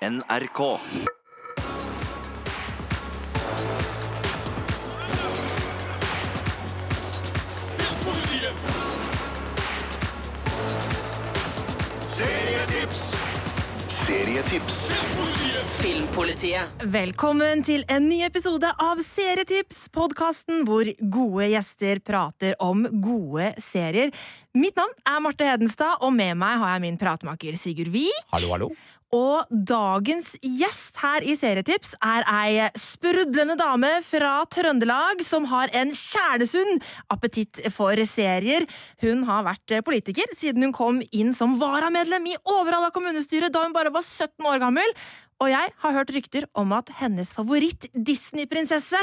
NRK. Serietips. Serietips. Filmpolitiet. Velkommen til en ny episode av Serietips, podkasten hvor gode gjester prater om gode serier. Mitt navn er Marte Hedenstad, og med meg har jeg min pratemaker Sigurd Vik. Hallo, hallo. Og dagens gjest her i Serietips er ei sprudlende dame fra Trøndelag som har en kjernesunn appetitt for serier. Hun har vært politiker siden hun kom inn som varamedlem i Overhalla kommunestyre da hun bare var 17 år gammel. Og jeg har hørt rykter om at hennes favoritt-Disney-prinsesse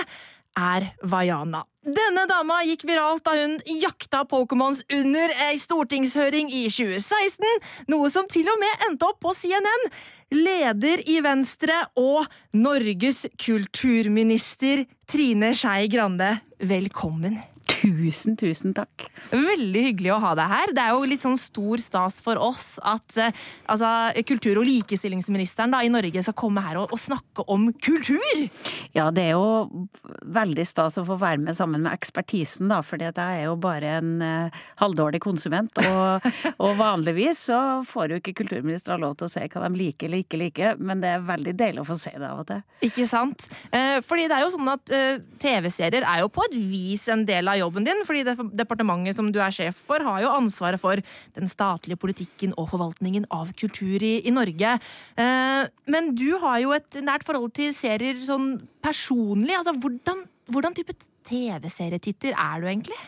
er Vaiana. Denne dama gikk viralt da hun jakta Pokémons under ei stortingshøring i 2016, noe som til og med endte opp på CNN. Leder i Venstre og Norges kulturminister Trine Skei Grande, velkommen. Tusen, tusen takk. Veldig hyggelig å ha deg her. Det er jo litt sånn stor stas for oss at eh, altså, kultur- og likestillingsministeren da, i Norge skal komme her og, og snakke om kultur! Ja, det er jo veldig stas å få være med sammen med ekspertisen, da, for jeg er jo bare en eh, halvdårlig konsument. Og, og, vanligvis så får jo ikke kulturministre lov til å si hva de liker eller ikke liker, men det er veldig deilig å få si det av og til. Ikke sant? Eh, fordi det er jo sånn at eh, TV-serier er jo på et vis en del av jobben din, fordi departementet som du er sjef for, har jo ansvaret for den statlige politikken og forvaltningen av kultur i, i Norge. Eh, men du har jo et nært forhold til serier sånn personlig. Altså, hvordan, hvordan type TV-serietitter er du egentlig?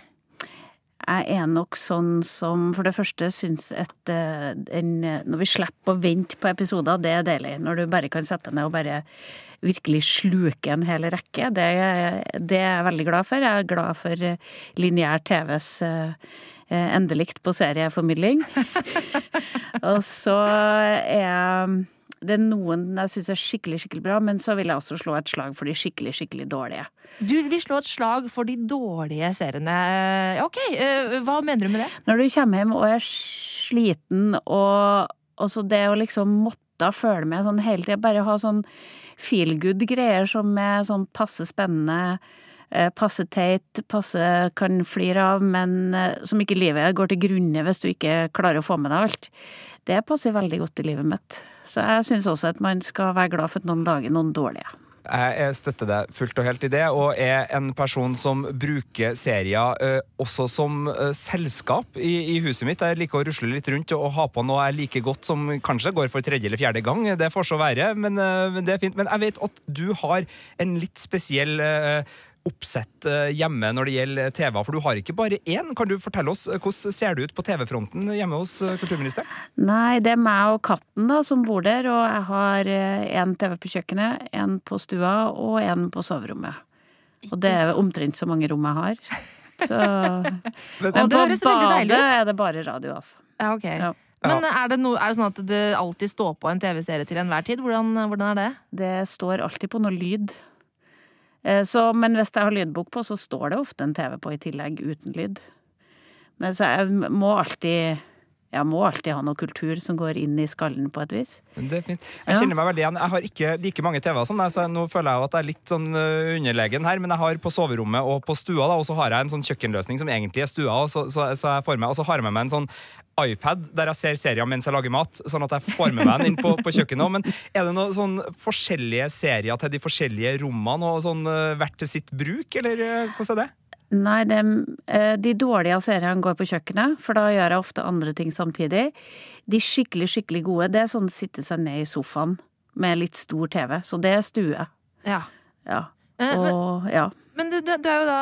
Jeg er nok sånn som for det første syns at en, når vi slipper å vente på episoder, det er deilig. Når du bare kan sette deg ned og bare virkelig sluke en hel rekke. Det, det, er jeg veldig glad for. Jeg er glad for lineær TVs endelikt på serieformidling. og så er det er noen jeg syns er skikkelig skikkelig bra, men så vil jeg også slå et slag for de skikkelig skikkelig dårlige. Du vil slå et slag for de dårlige seriene. Ok, hva mener du med det? Når du kommer hjem og er sliten, og, og så det å liksom måtte følge med sånn hele tida, bare ha sånn feel good-greier som er sånn passe spennende passe teit, passe kan flire av, men som ikke livet går til grunne hvis du ikke klarer å få med deg alt. Det passer veldig godt i livet mitt. Så jeg syns også at man skal være glad for at noen lager noen dårlige. Jeg støtter deg fullt og helt i det, og er en person som bruker serier eh, også som eh, selskap i, i, huset mitt. Jeg liker å rusle litt rundt og, ha på noe jeg liker godt, som kanskje går for tredje eller fjerde gang. Det får så være, men, uh, det er fint. Men jeg vet at du har en litt spesiell oppsett hjemme når det gjelder TV, for du har ikke bare én. Kan du fortelle oss hvordan ser det ut på TV-fronten hjemme hos kulturministeren? Nei, det er meg og katten da som bor der, og jeg har én TV på kjøkkenet, én på stua og én på soverommet. Og det er omtrent så mange rom jeg har. Så Men, Men på badet er det bare radio, altså. Ja, ok. Ja. Men er det, no, er det, sånn at det alltid står på en TV-serie til enhver tid? Hvordan, hvordan er det? Det står alltid på noe lyd. Så, men hvis jeg har lydbok på, så står det ofte en TV på i tillegg, uten lyd. Men så jeg må alltid jeg må alltid ha noe kultur som går inn i skallen på et vis. Det er fint. Jeg kjenner meg veldig igjen. Jeg har ikke like mange TV-er som deg, så nå føler jeg at jeg er litt sånn underlegen her, men jeg har på soverommet og på stua, da, og så har jeg en sånn kjøkkenløsning som egentlig er stua, og så, så, så jeg får med, og så har jeg med meg en sånn iPad der jeg ser serier mens jeg lager mat, sånn at jeg får med meg den inn på, på kjøkkenet. Men er det noen sånn forskjellige serier til de forskjellige rommene, og sånn hvert til sitt bruk, eller hvordan er det? Nei, de, de dårlige seriene går på kjøkkenet, for da gjør jeg ofte andre ting samtidig. De skikkelig, skikkelig gode, det er sånn å sitte seg ned i sofaen med litt stor TV. Så det er stue. Ja. ja. Og, men, ja. Men du, du, du er jo da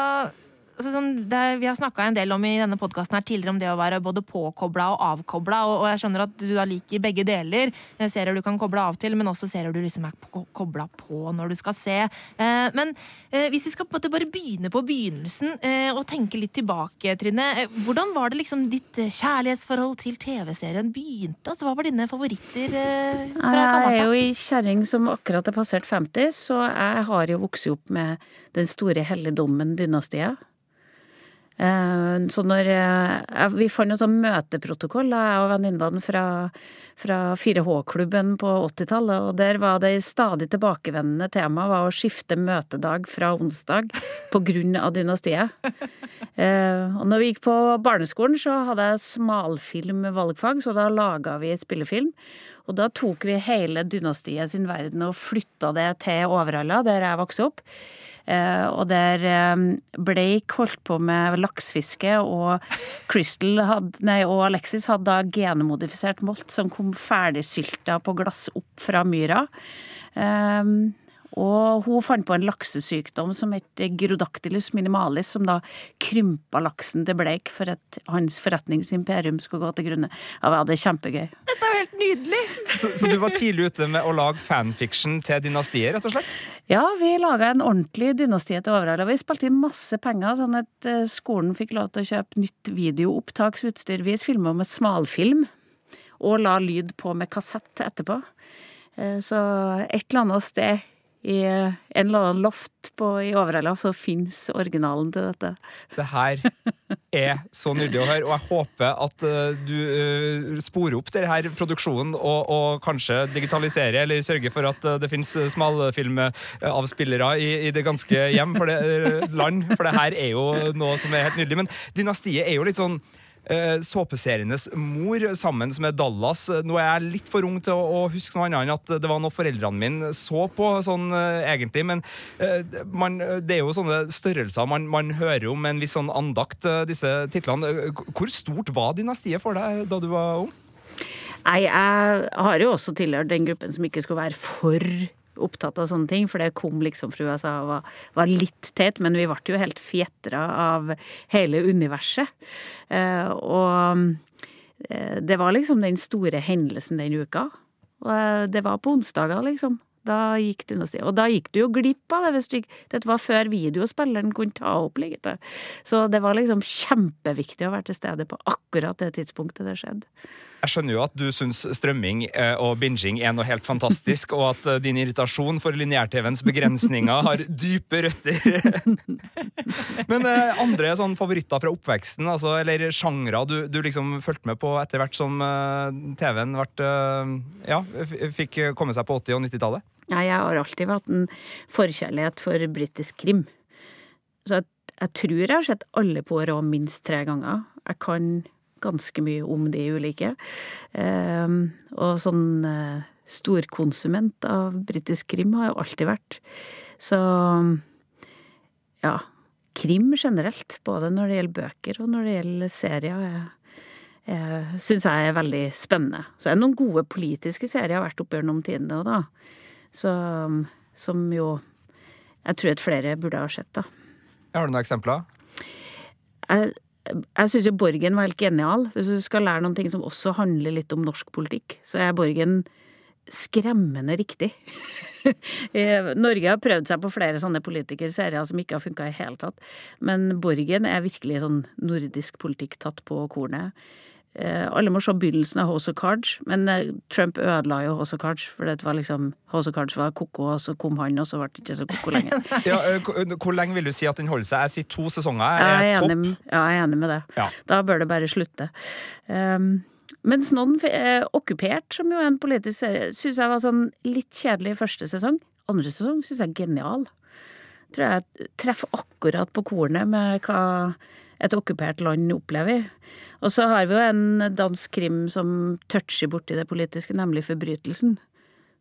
altså sånn, er, Vi har snakka en del om i denne podkasten tidligere om det å være både påkobla og avkobla, og, og, jeg skjønner at du da liker begge deler. Serier du kan koble av til, men også serier du liksom er kobla på når du skal se. Eh, men eh, hvis vi skal bare begynne på begynnelsen eh, og tenke litt tilbake, Trine. Eh, hvordan var det liksom ditt kjærlighetsforhold til TV-serien begynte? Altså, hva var dine favoritter eh, Jeg er jo ei kjerring som akkurat er passert 50, så jeg har jo vokst opp med den store helligdommen Dynastiet. Eh, Så når eh, Vi fant en sånn møteprotokoll, jeg og venninnene fra, fra 4H-klubben på 80-tallet, og der var det stadig tilbakevendende tema var å skifte møtedag fra onsdag på grunn av dynastiet. Eh, Og når vi gikk på barneskolen, så hadde jeg smalfilm valgfag, så da laga vi spillefilm. Og da tok vi hele dynastiet sin verden og flytta det til Overhalla, der jeg vokste opp. Eh, og der eh, Blake holdt på med laksefiske, og og Alexis hadde da genmodifisert molt som kom ferdigsylta på glass opp fra myra. Og hun fant på en laksesykdom som het Gyrodactylus minimalis, som da krympa laksen til bleik for at hans forretningsimperium skulle gå til grunne. Ja, det er kjempegøy. Dette er jo helt nydelig! Så, så du var tidlig ute med å lage fanfiction til dynastiet, rett og slett? Ja, vi laga en ordentlig dynastie til Overhalla. Vi spilte inn masse penger, sånn at eh, skolen fikk lov til å kjøpe nytt videoopptaksutstyr. Vi filma med smalfilm, og la lyd på med kassett etterpå. Eh, Så et eller annet sted i en eller annen loft på, i Overhalla så fins originalen til dette. Det her er så nydelig å høre, og jeg håper at eh, du eh, sporer opp denne produksjonen og, og kanskje digitaliserer eller sørger for at eh, det finnes smalfilmavspillere i, i det ganske hjem for det land, for det her er jo noe som er helt nydelig. Men Dynastiet er jo litt sånn eh, såpeserienes mor sammen med Dallas. Nå er jeg litt for ung til å, å huske noe annet enn at det var noe foreldrene mine så på, sånn eh, egentlig. Men eh, man, det er jo sånne størrelser man, man hører om med en viss sånn andakt, eh, disse titlene. Eh, Hvor stort var dynastiet for deg da du var ung? Nei, jeg har jo også tilhørt den gruppen som ikke skulle være for opptatt av sånne ting, for det kom liksom fra USA og var, var litt teit, men vi ble jo helt fjetra av hele universet. Eh, og eh, det var liksom den store hendelsen den uka. Og eh, det var på onsdager, liksom. Da gikk du noe sted. Og da gikk du jo glipp av det. hvis du Dette var før videospilleren kunne ta opp litt. Så det var liksom kjempeviktig å være til stede på akkurat det tidspunktet det skjedde. Jeg skjønner jo at du syns strømming eh, og binging er noe helt fantastisk, og at eh, din irritasjon for lineær-TV-ens begrensninger har dype røtter. Men eh, andre sånn favoritter fra oppveksten, altså, eller sjangre du, du liksom fulgte med på etter hvert som TV-en ja, fikk komme seg på 80- og 90-tallet? Ja, jeg har alltid hatt en forkjærlighet for britisk krim. Så jeg, jeg tror jeg har sett alle på rå minst tre ganger. Jeg kan ganske mye om de ulike. Ehm, og sånn eh, storkonsument av britisk krim har jeg alltid vært. Så ja. Krim generelt, både når det gjelder bøker og når det gjelder serier, syns jeg er veldig spennende. Så det er noen gode politiske serier jeg har vært opp gjennom tidene òg, da. Så, som jo jeg tror at flere burde ha sett, da. Har du noen eksempler? Jeg, jeg syns jo Borgen var helt genial. Hvis du skal lære noen ting som også handler litt om norsk politikk, så er Borgen skremmende riktig. Eh, Norge har prøvd seg på flere sånne politikerserier som ikke har funka i hele tatt. Men Borgen er virkelig sånn nordisk politikk tatt på kornet. Eh, Alle må se begynnelsen av House of Cards, men eh, Trump ødela jo House of Cards. For det var liksom House of Cards var ko-ko, og så kom han, og så ble det ikke så ko-ko lenger. Ja, hvor- lenge vil du si at den holder seg? Jeg sier to sesonger. Jeg Er er topp. enig, ja, jeg er enig med det. Ja. Da bør det bare slutte. Um, mens noen eh, Okkupert, som jo er en politisk serie, syns jeg var sånn litt kjedelig i første sesong. Andre sesong syns jeg er genial. Tror jeg treffer akkurat på kornet med hva et okkupert land opplever. Og så har vi jo en dansk krim som toucher borti det politiske, nemlig Forbrytelsen.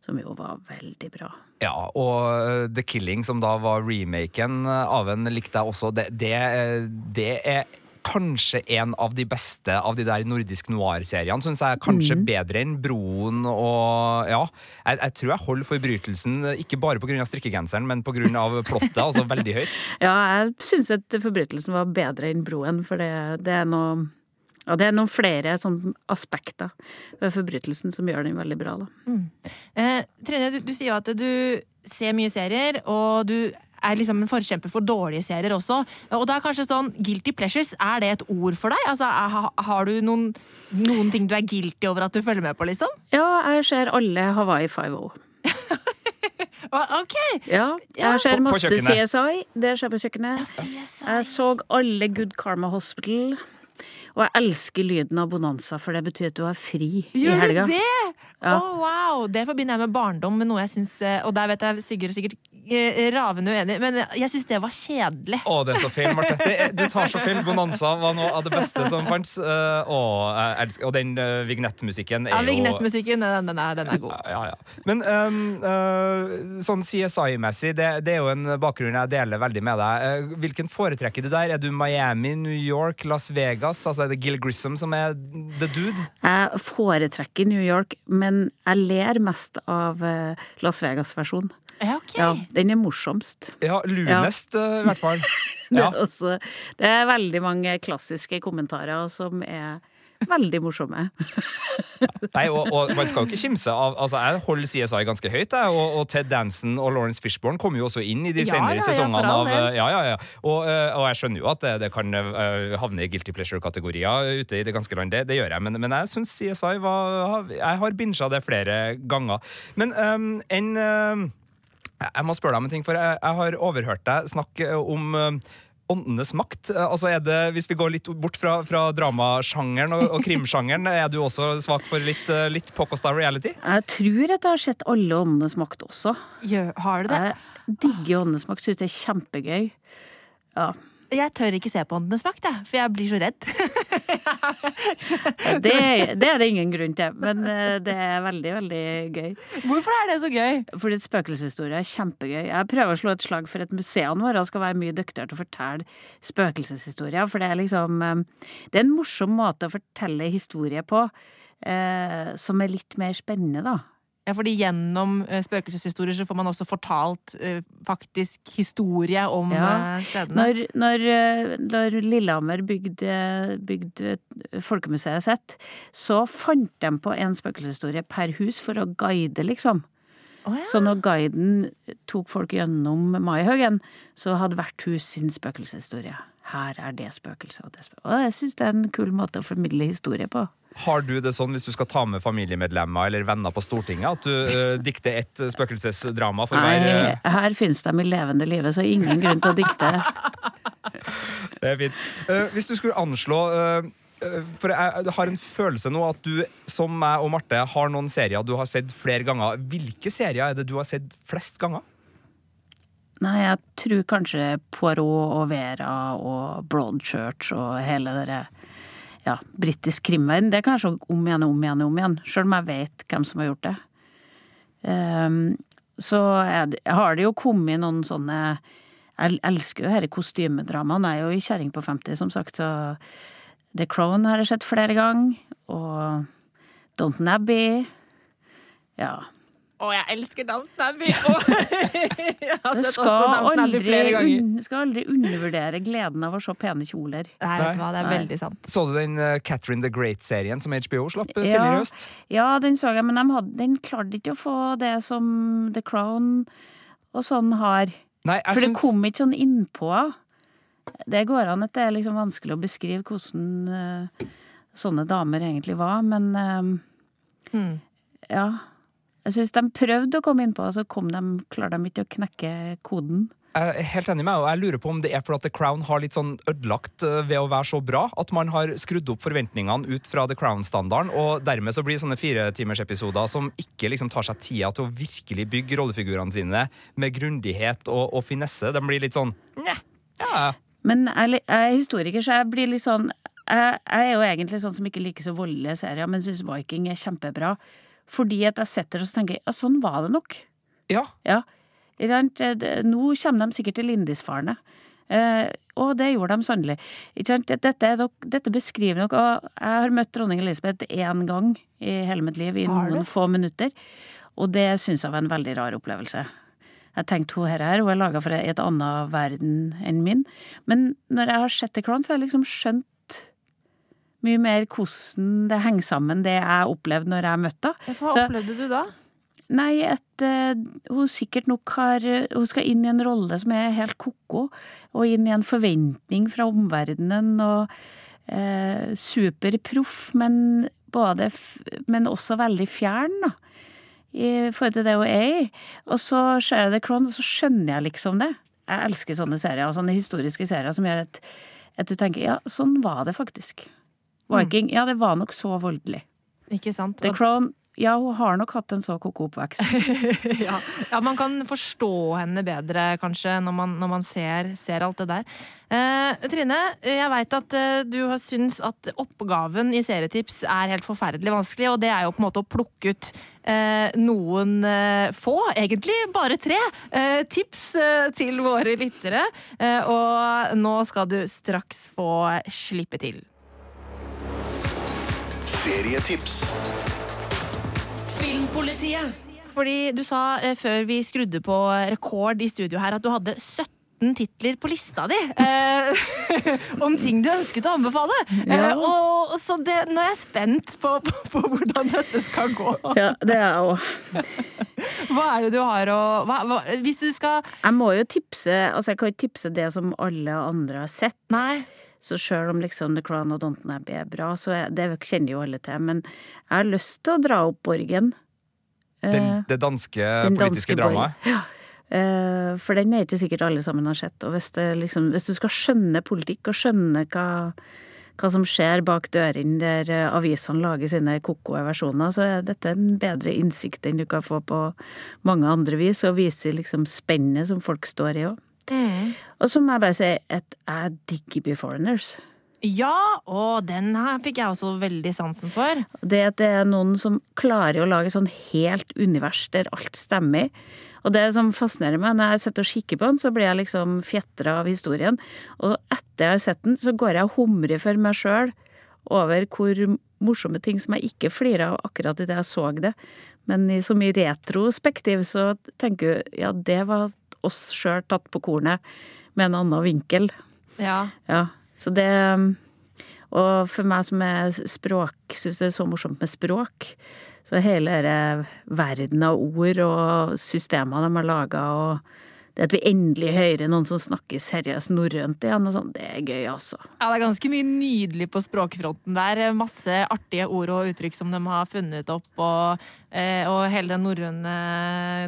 Som jo var veldig bra. Ja, og uh, The Killing, som da var remaken uh, av en, likte jeg også. Det, det, uh, det er kanskje en av de beste av de der nordisk noir-seriene. Syns jeg er kanskje bedre enn Broen og Ja. Jeg, jeg tror jeg holder forbrytelsen, ikke bare pga. strikkegenseren, men pga. plottet, altså veldig høyt. Ja, jeg syns at forbrytelsen var bedre enn broen, for det, det er noe ja, det er noen flere sånn aspekter ved forbrytelsen som gjør den veldig bra. Da. Eh, Trine, du, du sier jo at du ser mye serier, og du er liksom en forkjemper for dårlige serier også. Og da er kanskje sånn guilty pleasures, er det et ord for deg? Altså, ha, har du noen, noen ting du er guilty over at du følger med på, liksom? Ja, jeg ser alle Hawaii Five-O. Ok! Ja, Ja. jeg ser masse. CSI. Det skjer på kjøkkenet. Jeg så alle Good Karma Hospital. Og jeg elsker lyden av Bonanza, for det betyr at du har fri i helga. Gjør du det?! Ja. Å, wow! Det forbinder jeg med barndom, med noe jeg syns Og der vet jeg Sigurd er sikkert eh, ravende uenig, men jeg syns det var kjedelig. Å, det er så feil, Marte. Du tar så feil. Bonanza var noe av det beste som fantes. eh, jeg elsker- og den vignettmusikken er Ja, jo Vignettmusikken, den, den, er, den er god. Ja, ja. Men um, uh, sånn CSI-messig, det, det er jo en bakgrunn jeg deler veldig med deg. Hvilken foretrekker du der? Er du Miami, New York, Las Vegas? Altså Er det Gil Grissom som er the dude? Jeg foretrekker New York, men jeg ler mest av eh, Las Vegas-versjonen. Ja, okay. Ja, den er morsomst. Ja, lunest, uh, i hvert fall. Det, er også, det er veldig mange klassiske kommentarer som er veldig morsomme. Nei, og, og man skal jo ikke kimse av Altså, Jeg holder CSI ganske høyt, jeg, og, og Ted Danson og Lawrence Fishburne kommer jo også inn i de senere ja, ja, sesongene. av, ja, ja, ja. Og, uh, og jeg skjønner jo at det, det kan uh, havne i guilty pleasure-kategorier ute i det ganske land. Det, det gjør jeg, men, men jeg syns CSI var Jeg har binsja det flere ganger. Men um, en um, Jeg må spørre deg om en ting, for jeg, jeg har overhørt deg snakke om um, Åndenes makt. Eh, Altså er det, Hvis vi går litt bort fra, fra dramasjangeren og, og krimsjangeren, er du også svak for litt, eh, litt Pocosta reality? Jeg tror at jeg har sett alle Åndenes makt også. Gjør, har du det? Jeg digger Åndenes makt, syns det er kjempegøy. Ja. Jeg tør ikke se på Åndenes makt, jeg, for jeg blir så redd. Det, det er det ingen grunn til, men eh, det er veldig, veldig gøy. Hvorfor er det så gøy? Fordi spøkelseshistorie er kjempegøy. Jeg prøver å slå et slag for at museene våre skal være mye dyktigere til å fortelle spøkelseshistorier. For det er liksom eh, Det er en morsom måte å fortelle historie på eh, som er litt mer spennende, da. Ja, fordi Gjennom eh, spøkelseshistorier så får man også fortalt eh, faktisk historie om Ja. eh, stedene. Når, når, når Lillehammer bygde, bygde Folkemuseet sitt, så fant de på en spøkelseshistorie per hus for å guide, liksom. Å, ja. Så når guiden tok folk gjennom Maihaugen, så hadde hvert hus sin spøkelseshistorie. Her er det spøkelset og det spøkelset. Og jeg syns det er en kul måte å formidle historie på. Har du det sånn hvis du skal ta med familiemedlemmer eller venner på Stortinget, at du uh, dikter ett spøkelsesdrama for hver Nei, eh, her finnes de i levende live, så ingen grunn til å dikte. Det er fint. Uh, hvis du skulle anslå eh, For jeg har en følelse nå at du, som meg og Marte, har noen serier du har sett flere ganger. Hvilke serier er det du har sett flest ganger? Nei, jeg tror kanskje Poirot og Vera og Broadchurch og hele det ja, britisk krimverden. Det er kanskje om igjen og om igjen og om igjen, sjøl om jeg vet hvem som har gjort det. Um, så jeg, har det jo kommet noen sånne Jeg elsker jo disse kostymedramaene. Jeg er jo i kjerring på 50, som sagt, så The Crown har jeg sett flere ganger. Og Downton Abbey. Ja. Å, jeg elsker Downton Abbey! Og jeg har sett skal, også Downton Abbey flere ganger. Du skal aldri undervurdere gleden av å se pene kjoler. Nei, vet du hva, det er Nei. veldig sant. Så du den uh, Catherine the Great-serien som HBO slapp eh, Ja. tidligere i høst? Ja, den så jeg, men de hadde, den klarte ikke å få det som The Crown og sånn har. Nei, jeg For det syns kom ikke sånn innpå. Det går an at det er liksom vanskelig å beskrive hvordan uh, sånne damer egentlig var, men uh, mm. ja. Jeg syns de prøvde å komme innpå, og så kom de, klarer de ikke å knekke koden. Jeg er helt enig med deg, og jeg lurer på om det er fordi at The Crown har litt sånn ødelagt eh, ved å være så bra, at man har skrudd opp forventningene ut fra The Crown-standarden, og dermed så blir sånne firetimersepisoder som ikke liksom tar seg tida til å virkelig bygge rollefigurene sine med grundighet og, og finesse, de blir litt sånn Nja, ja. Men jeg, jeg er historiker, så jeg blir litt sånn Jeg, jeg er jo egentlig sånn som ikke liker så voldelige serier, men syns Viking er kjempebra. Fordi at jeg sitter og så tenker ja, sånn var det nok. ja. Ja. Det- Nå kommer de sikkert til Lindisfarne. Eh, og det gjorde de sannelig. Dette, nok, dette beskriver nok Og jeg har møtt dronning Elisabeth én gang i hele mitt liv, i noen få minutter. Og det syns jeg var en veldig rar opplevelse. Jeg tenkte hun her, her hun er laga for et annet verden enn min. Men når jeg har sett The Crown, så har jeg liksom skjønt mye mer hvordan det henger sammen, det jeg opplevde når jeg møtte henne. Hva Så- opplevde du da? Nei, at uh, hun sikkert nok har Hun skal inn i en rolle som er helt ko-ko, og inn i en forventning fra omverdenen, og uh, superproff, men Men også veldig fjern, da. I forhold til det hun er i. Og så ser jeg The Crown, og så skjønner jeg liksom det. Jeg elsker sånne serier, sånne historiske serier som gjør at, at du tenker ja, sånn var det faktisk. Viking, ja, det var nok så voldelig. Ikke sant? The Crown, ja, hun har nok hatt en så ko-ko oppvekst. ja. ja, man kan forstå henne bedre, kanskje, når man, når man ser, ser, alt det der. Eh, Trine, jeg veit at eh, du har syntes at oppgaven i Serietips er helt forferdelig vanskelig, og det er jo på en måte å plukke ut eh, noen eh, få, egentlig bare tre, eh, tips eh, til våre lyttere. og nå skal du straks få slippe til. Serietips. Filmpolitiet. Fordi du sa eh, før vi skrudde på rekord i studio her, at du hadde 17 titler på lista di eh, om ting du ønsket å anbefale. Ja. Eh, og så det, nå er jeg spent på, på, på hvordan dette skal gå. Ja, det er jeg òg. Hva er det du har å hva, hva, Hvis du skal Jeg må jo tipse Altså, jeg kan ikke tipse det som alle andre har sett. Nei. Så sjøl om liksom The Crown og Downton Abbey er bra, så er, det kjenner jo alle til. Men jeg har lyst til å dra opp Borgen. Den, Eh, det danske den politiske dramaet. Ja. Eh, for den er ikke sikkert alle sammen har sett. Og hvis, det liksom, hvis du skal skjønne politikk og skjønne hva, hva som skjer bak dørene der eh, avisene lager sine koko versjoner, så er dette en bedre innsikt enn du kan få på mange andre vis, og viser liksom spennet som folk står i òg. Og så må jeg bare si at jeg digger Beforeigners. Ja, og den her fikk jeg også veldig sansen for. Det at det er noen som klarer å lage sånn helt univers der alt stemmer. Og det som fascinerer meg, når jeg sitter og kikker på den, så blir jeg liksom fjetra av historien. Og etter jeg har sett den, så går jeg og humrer for meg sjøl over hvor morsomme ting som jeg ikke flirer av akkurat idet jeg så det. Men i, som i retrospektiv så tenker jeg ja, det var oss sjøl tatt på kornet med en annen vinkel. Ja. Ja, så det Og for meg som er språk, syns det er så morsomt med språk. Så hele denne verden av ord og systemer de har laga, og det at vi endelig hører noen som snakker seriøst norrønt igjen, og sånn, det er gøy, altså. Ja, det er ganske mye nydelig på språkfronten der. Masse artige ord og uttrykk som de har funnet opp. Og, eh, og hele den norrøne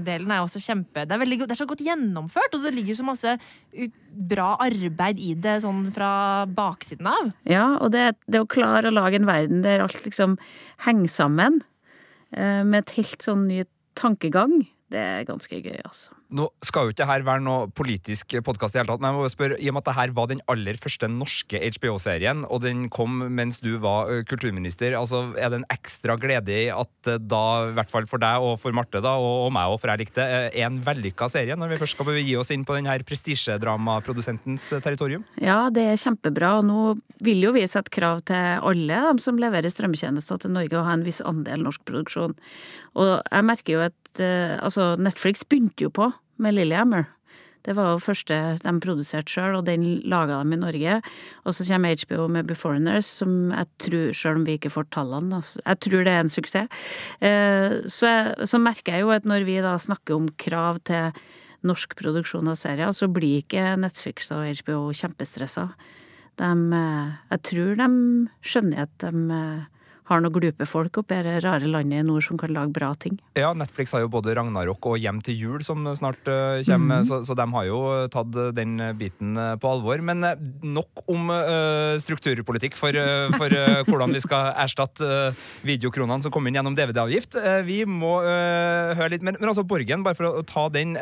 delen er også kjempe Det er, veldig, det er så godt gjennomført, og det ligger så masse ut, bra arbeid i det sånn fra baksiden av. Ja, og det, det å klare å lage en verden der alt liksom henger sammen, eh, med et helt sånn ny tankegang, det er ganske gøy, altså. Nå skal jo ikke dette være noe politisk podkast, i hele tatt, men jeg må spørre, i og med at dette var den aller første norske HBO-serien, og den kom mens du var kulturminister, altså er det en ekstra glede i at da, i hvert fall for deg og for Marte, da, og, og meg òg, for jeg likte er en vellykka serie når vi først skal begi oss inn på den her prestisjedramaprodusentens territorium? Ja, det er kjempebra. Og nå vil jo vi sette krav til alle de som leverer strømmetjenester til Norge, å ha en viss andel norsk produksjon. Og jeg merker jo at altså Netflix begynte jo på med Lillehammer. Det var jo første de produserte sjøl, og den laga de i Norge. Og så kommer HBO med Beforeigners, som jeg tror, sjøl om vi ikke får tallene, jeg tror det er en suksess. Eh, Så, så merker jeg jo at når vi da snakker om krav til norsk produksjon av serier, så blir ikke Netflix og HBO kjempestressa. De, eh, jeg tror de skjønner at de eh, har noen glupe folk oppi det rare landet i nord som kan lage bra ting. Ja, Netflix har jo både Ragnarok og Hjem til jul som snart uh, kommer, så, så de har jo tatt uh, den biten uh, på alvor. Men nok om uh, strukturpolitikk for, uh, for hvordan vi skal erstatte videokronene som kom inn gjennom DVD-avgift. Vi må høre litt, men, men altså Borgen, bare for å ta den,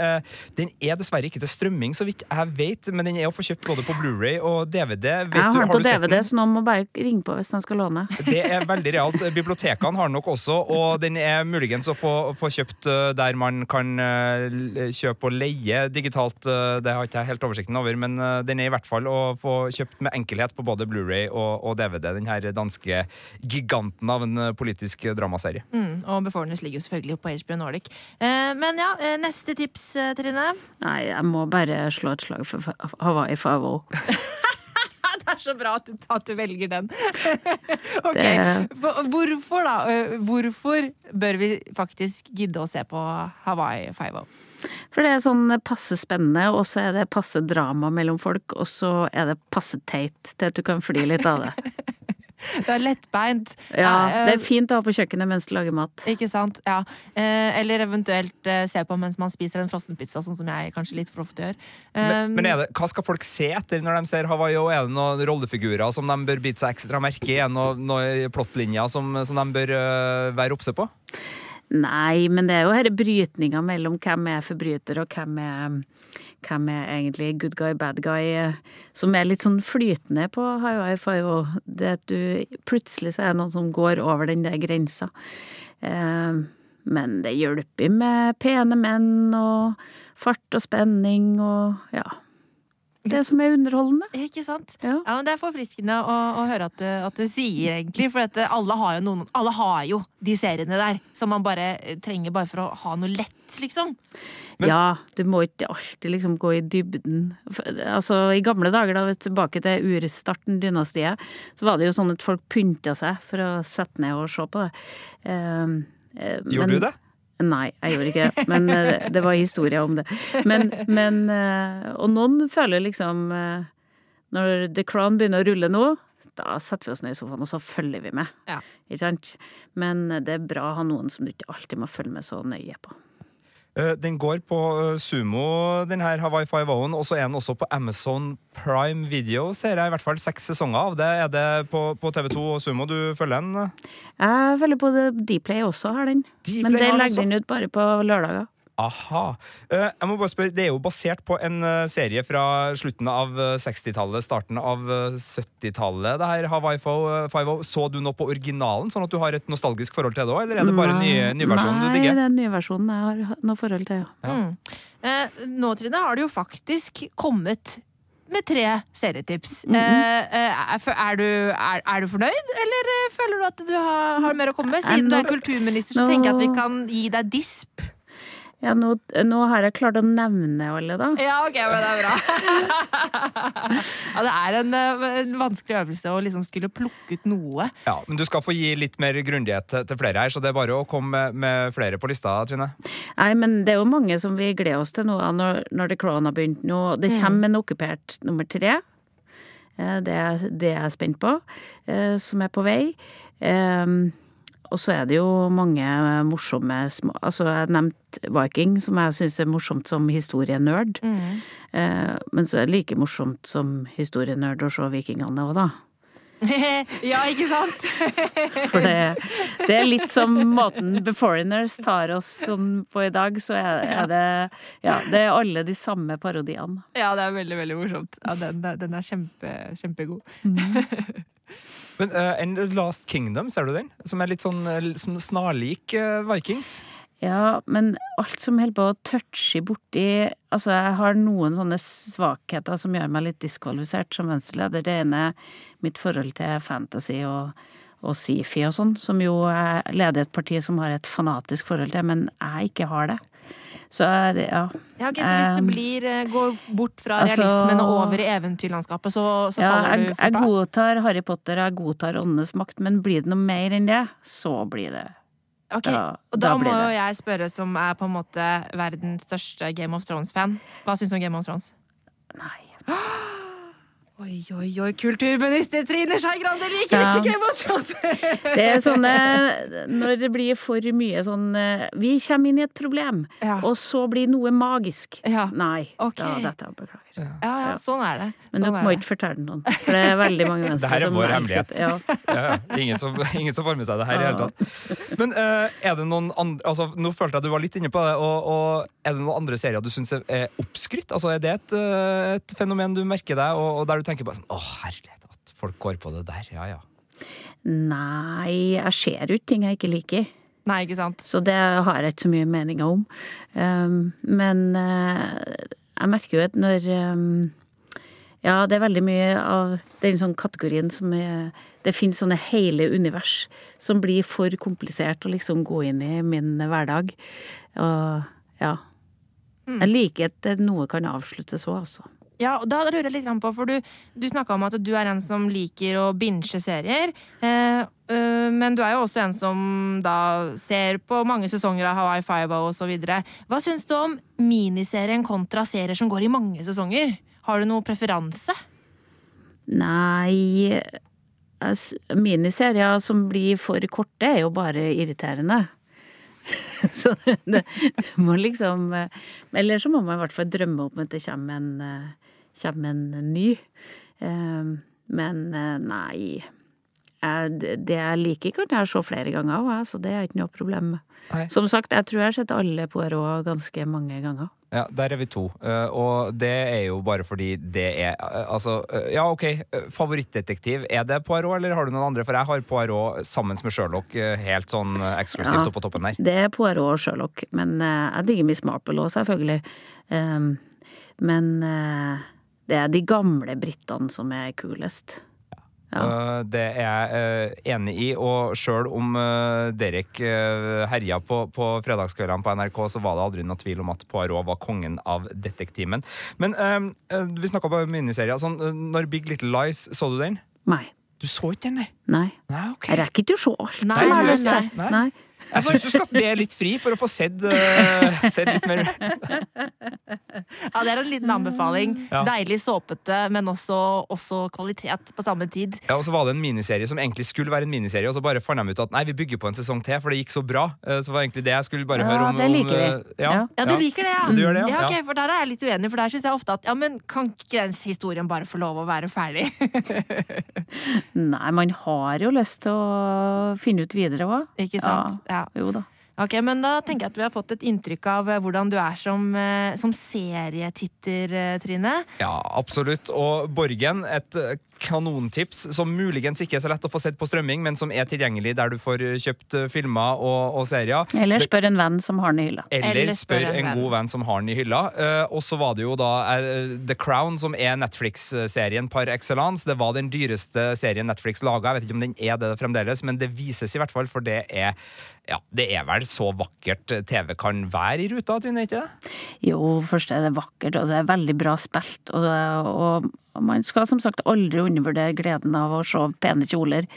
den er dessverre ikke til strømming, så vidt jeg vet, men den er å få kjøpt både på Blu-ray og DVD. Vet jeg du, har den på DVD, så noen må bare ringe på hvis de skal låne. Det er veldig realt. Bibliotekene har den nok også, og den er muligens å få, få kjøpt uh, der man kan uh, kjøpe og leie digitalt. det har ikke jeg helt oversikten over, men den er i hvert fall å få kjøpt med enkelhet på både Blu-ray og, og DVD. Den her danske giganten av en politisk dramaserie. Mm, og Befornes ligger jo selvfølgelig på HBO Nordic. Eh, men ja, eh, neste tips, eh, Trine. Nei, jeg må bare slå et slag for Hawaii Five-O. Det er så bra at du, at du velger den. ok, For, Hvorfor da? Eh, Hvorfor bør vi faktisk gidde å se på Hawaii Five-O? For det er sånn passe spennende, og så er det passe drama mellom folk, og så er det passe teit til at du kan fly litt av det. Det er lettbeint. Ja, Eh, det er fint å ha på kjøkkenet mens du lager mat. Ikke sant? Ja. Eh, eller eventuelt eh, se på mens man spiser en frossenpizza, sånn som jeg kanskje litt for ofte gjør. Men, Um, men er det, hva skal folk se etter når de ser Hawaii? Er det noen rollefigurer som de bør bite seg ekstra merke i? Er det noen noe plottlinjer som, som de bør være obse på? Nei, men det er jo denne brytninga mellom hvem er forbryter og hvem er, hvem er egentlig good guy, bad guy, eh, som er litt sånn flytende på Hawaii Five. Det at du plutselig så er det noen som går over den der grensa. Eh, men det hjelper med pene menn og fart og spenning og ja. Det som er underholdende. Ikke sant? Ja. Ja, men Det er forfriskende å, å høre at du, at du sier, egentlig. For dette, alle, har jo noen, alle har jo de seriene der som man bare eh, trenger bare for å ha noe lett, liksom. Men- ja, du må ikke alltid liksom gå i dybden. Altså, I gamle dager, da, tilbake til urstarten, dynastiet, så var det jo sånn at folk pynta seg for å sette ned og se på det. Um, Gjorde men- du det? Nei, jeg gjorde ikke det. Men eh, det var historier om det. Men, men eh, Og noen føler liksom eh, Når The Crown begynner å rulle nå, da setter vi oss ned i sofaen, og så følger vi med. Ja. Ikke sant? Men det er bra å ha noen som du ikke alltid må følge med så nøye på. Eh, Den går på eh, Sumo, den her Hawaii Five-O-en, og så er den også på Amazon Prime Video. Ser jeg i hvert fall seks sesonger av det. Er det på, på TV2 og Sumo du følger den? Jeg følger på Dplay også har den. Dplay Men det legger den ut bare på lørdager. Aha. Eh, Jeg må bare spørre, Det er jo basert på en eh, serie fra slutten av eh, 60-tallet, starten av eh, 70-tallet. Det her Hawaii Five-O. Så du noe på originalen, sånn at du har et nostalgisk forhold til det òg, eller er det bare ny, nyversjonen du Nei, digger? det er nyversjonen jeg har noe forhold til, ja. Ja. Mm. Eh, nå, Trine, har det jo faktisk kommet med tre serietips. Mm -hmm. eh, er, er, du, er, er du fornøyd, eller eh, føler du at du har, har mer å komme med? Siden du er kulturminister, så tenker jeg at vi kan gi deg disp. Ja nå, nå har jeg klart å nevne alle, da. Ja, ok, men det er bra. ja, det er en, eh, en vanskelig øvelse å liksom skulle plukke ut noe. Ja, men du skal få gi litt mer grundighet til, til flere her, så det er bare å komme med, med flere på lista, Trine. Nei, men det er jo mange som vi gleder oss til nå, når, når The Crown har begynt nå. Det kommer en okkupert nummer tre. Eh, Det er det jeg er spent på, eh, som er på vei. Eh, Og så er det jo mange morsomme små Altså, jeg nevnte Viking, som jeg syns er morsomt som historienerd. Eh, Men så er det like morsomt som historienerd å se vikingene òg, da. ja, ikke sant? For det, det er litt som måten The Foreigners tar oss sånn på i dag, så er, er det Ja, det er alle de samme parodiene. Ja, det er veldig, veldig morsomt. Ja, den, den er kjempe, kjempegod. Men uh, en Last Kingdom, ser du den? Som er litt sånn eh, som snarlik uh, Vikings. Ja, men alt som holder på å touche borti Altså, jeg har noen sånne svakheter som gjør meg litt diskvalifisert som venstreleder. Det ene er mitt forhold til fantasy og, og sci-fi og sånn, som jo leder et parti som har et fanatisk forhold til, men jeg ikke har det. Så det, ja. Ja, ok, Så hvis det blir, eh, går bort fra altså- realismen og over i eventyrlandskapet, så, så ja faller jeg, du jeg fort av? godtar Harry Potter, jeg godtar Åndenes makt, men blir det noe mer enn det, så blir det Ok, da- Og da, da må jo jeg spørre, som er på en måte verdens største Game of Thrones-fan, hva syns du om Game of Thrones? Nei. Oi, oi, oi, kulturminister Trine Skei Grande liker Ja. ikke Game! Det er sånne Når det blir for mye sånn Vi kommer inn i et problem, Ja. og så blir noe magisk. Ja. Nei. okay. Da, dette beklager. Ja, ja, sånn er det. Men sånn dere er må ikke fortelle noen, for det er veldig mange mennesker som Det her er vår hemmelighet. Ja. Ja, ja. ingen, som, ingen som får med seg det her i hele tatt. Men uh, er det noen andre altså, Nå følte jeg du var litt inne på det. Og, og Er det noen andre serier du syns er, oppskrytt? Altså, er det et, eh, et fenomen du merker deg, og, og der du tenker bare sånn Å, herlighet, at folk går på det der. Ja, ja. Nei, jeg ser ut ting jeg ikke liker. Nei, ikke sant? Så det har jeg ikke så mye meninger om. Um, men eh, jeg merker jo at når um, Ja, det er veldig mye av den sånn kategorien som er Det finnes sånne hele univers som blir for komplisert å liksom gå inn i min hverdag. Og ja. Jeg liker at noe kan avsluttes òg, altså. Ja, og da lurer jeg litt på, for du, du snakka om at du er en som liker å binche serier. Eh, øh, men du er jo også en som da ser på mange sesonger av Hawaii Five-O osv. Hva syns du om miniserien kontra serier som går i mange sesonger? Har du noe preferanse? Nei Miniserier som blir for korte, er jo bare irriterende. Så det, det må liksom eh, Eller så må man i hvert fall drømme om at det kommer en, eh, kommer en ny. Eh, Men eh, nei Det jeg liker, kan jeg se flere ganger òg, så det er ikke noe problem. Nei. Som sagt, jeg tror jeg har sett alle Poirot ganske mange ganger. Ja, Der er vi to. Eh, og det er jo bare fordi det er eh, Altså, ja, OK. Favorittdetektiv. Er det Poirot, eller har du noen andre? For jeg har Poirot sammen med Sherlock helt sånn eksklusivt Ja. oppå toppen der. Det er Poirot og Sherlock, men jeg digger Miss Marple òg, selvfølgelig. Um, men det er de gamle britene som er kulest. Ja. Eh, Det er jeg eh, enig i, og sjøl om eh, Derek herja på, på fredagskveldene på NRK, så var det aldri noen tvil om at Poirot var kongen av detektimen. Men vi snakka på miniserier. Sånn, når Big Little Lies, så du den? Nei. Du så ikke den, nei? Nei. Nei, ok. Jeg rekker ikke å se alt Nei, nei, nei. Nei. Jeg syns du skal be litt fri for å få sett, uh, sett litt mer. Ja, Det er en liten anbefaling. Ja. Deilig såpete, men også, også kvalitet på samme tid. Ja, og så var det en miniserie som egentlig skulle være en miniserie, og så bare fant de ut at nei, vi bygger på en sesong til, for det gikk så bra. Eh, Så var egentlig det jeg skulle bare Ja, høre om. det liker om, vi. eh, Ja, Ja. Ja, du liker det, ja? Du gjør det, ja. ja, ok, For der er jeg litt uenig, for der syns jeg ofte at ja, men kan ikke den historien bare få lov å være ferdig? Nei, man har jo lyst til å finne ut videre òg. Ikke sant? Ja. Jo da. Ok, men da tenker jeg at vi har fått et inntrykk av eh, hvordan du er som, eh, som serietitter, eh, Trine. Ja, absolutt. Og Borgen, et kanontips som muligens ikke er så lett å få sett på strømming, men som er tilgjengelig der du får kjøpt filmer og, og serier. Eller spør en venn som har den i hylla. Eller Eller spør spør en en venn. god venn som har den i hylla. Eh, og så var det jo da The Crown, som er Netflix-serien par excellence. Det var den dyreste serien Netflix laga. Jeg vet ikke om den er det fremdeles, men det vises i hvert fall, for det er ja, det er vel så vakkert TV kan være i ruta, Trine, ikke det? Jo, først er det vakkert, og det er veldig bra spilt. Og, og, man skal som sagt aldri undervurdere gleden av å se pene kjoler.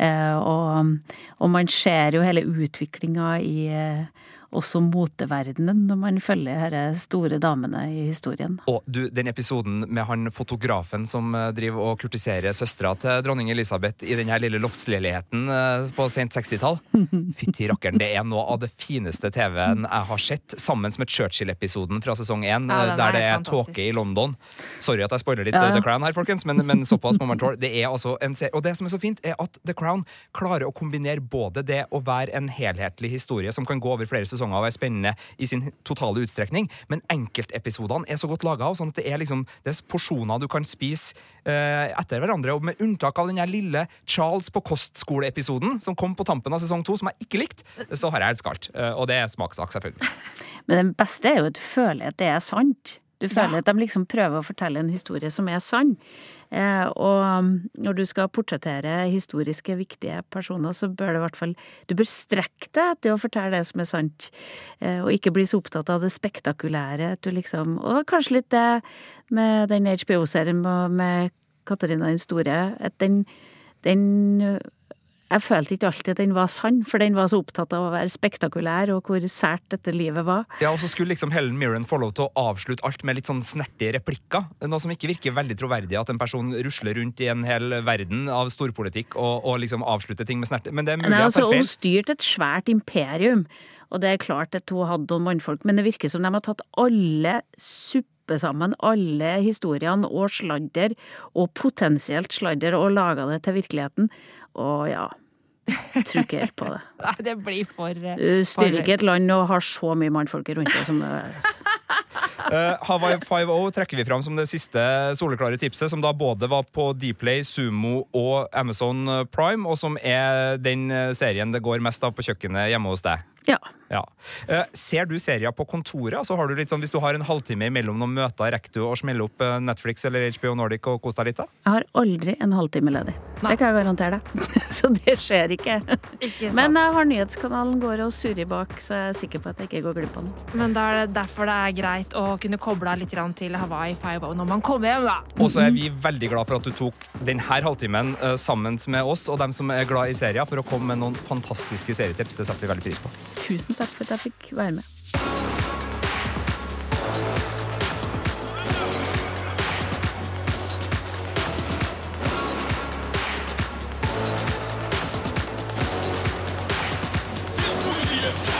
Eh, og, og man ser jo hele utviklinga i eh, også moteverdenen når man følger disse store damene i historien. Og du, den episoden med han fotografen som eh, driver og kurtiserer søstera til dronning Elisabeth i den her lille loftsleiligheten eh, på sent 60-tall. Fytti rakkeren, det er noe av det fineste TV-en jeg har sett, sammen med Churchill-episoden fra sesong 1, Ja, der er det er tåke i London. Sorry at jeg spoiler litt Ja, ja. The Crown her, folkens, men, men såpass må man tåle. Det er altså en serie, og det som er så fint, er at The Crown klarer å kombinere både det å være en helhetlig historie som kan gå over flere sesonger og er spennende i sin totale utstrekning, men enkeltepisodene er så godt laga, sånn at det er liksom det er porsjoner du kan spise eh, etter hverandre. Og med unntak av den lille Charles på kostskole-episoden som kom på tampen av sesong to, som jeg ikke likte, så har jeg elska alt. Eh, og det er smakssak, selvfølgelig. Men det beste er jo at du føler at det er sant. Du føler at de liksom prøver å fortelle en historie som er sann. Eh, og når du skal portrettere historiske, viktige personer, så bør det i hvert fall Du bør strekke deg etter å fortelle det som er sant, eh, og ikke bli så opptatt av det spektakulære. At du liksom Og kanskje litt det med den HBO-serien med Katarina den store, at den, den jeg følte ikke alltid at den var sann, for den var så opptatt av å være spektakulær, og hvor sært dette livet var. Ja, og så skulle liksom Helen Mirren få lov til å avslutte alt med litt sånn snertige replikker. Noe som ikke virker veldig troverdig, at en person rusler rundt i en hel verden av storpolitikk og, og liksom avslutter ting med snerte. Men det er mulig Nei, altså, hun styrte et svært imperium, og det er klart at hun hadde noen mannfolk, men det virker som de har tatt alle suppe sammen, alle historiene og sladder, og potensielt sladder, og laga det til virkeligheten. Og ja, tror ikke helt på det. Nei, det blir for eh, Du styrer ikke et land og har så mye mannfolk rundt deg som altså. Uh, Hawaii 5.0 trekker vi fram som det siste soleklare tipset, som da både var på Dplay, Sumo og Amazon Prime, og som er den serien det går mest av på kjøkkenet hjemme hos deg. Ja. Ja. Uh, ser du serier på kontoret? Altså har du litt sånn, hvis du har en halvtime imellom noen møter, rekker du å smelle opp eh, Netflix eller HBO Nordic og kose deg litt? da? Jeg har aldri en halvtime ledig. Det kan jeg garantere deg. Så det skjer ikke. Ikke sant. Men jeg har nyhetskanalen går og surrer bak, så jeg er sikker på at jeg ikke går glipp av noe. Men da er det derfor det er greit greit å kunne koble av litt til Hawaii 5 når man kommer hjem. da. Og så er vi veldig glad for at du tok denne halvtimen eh, sammen med oss og dem som er glad i serier, for å komme med noen fantastiske serietips. Det setter vi veldig pris på. Tusen takk for at jeg fikk være med.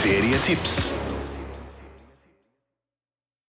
Serietips.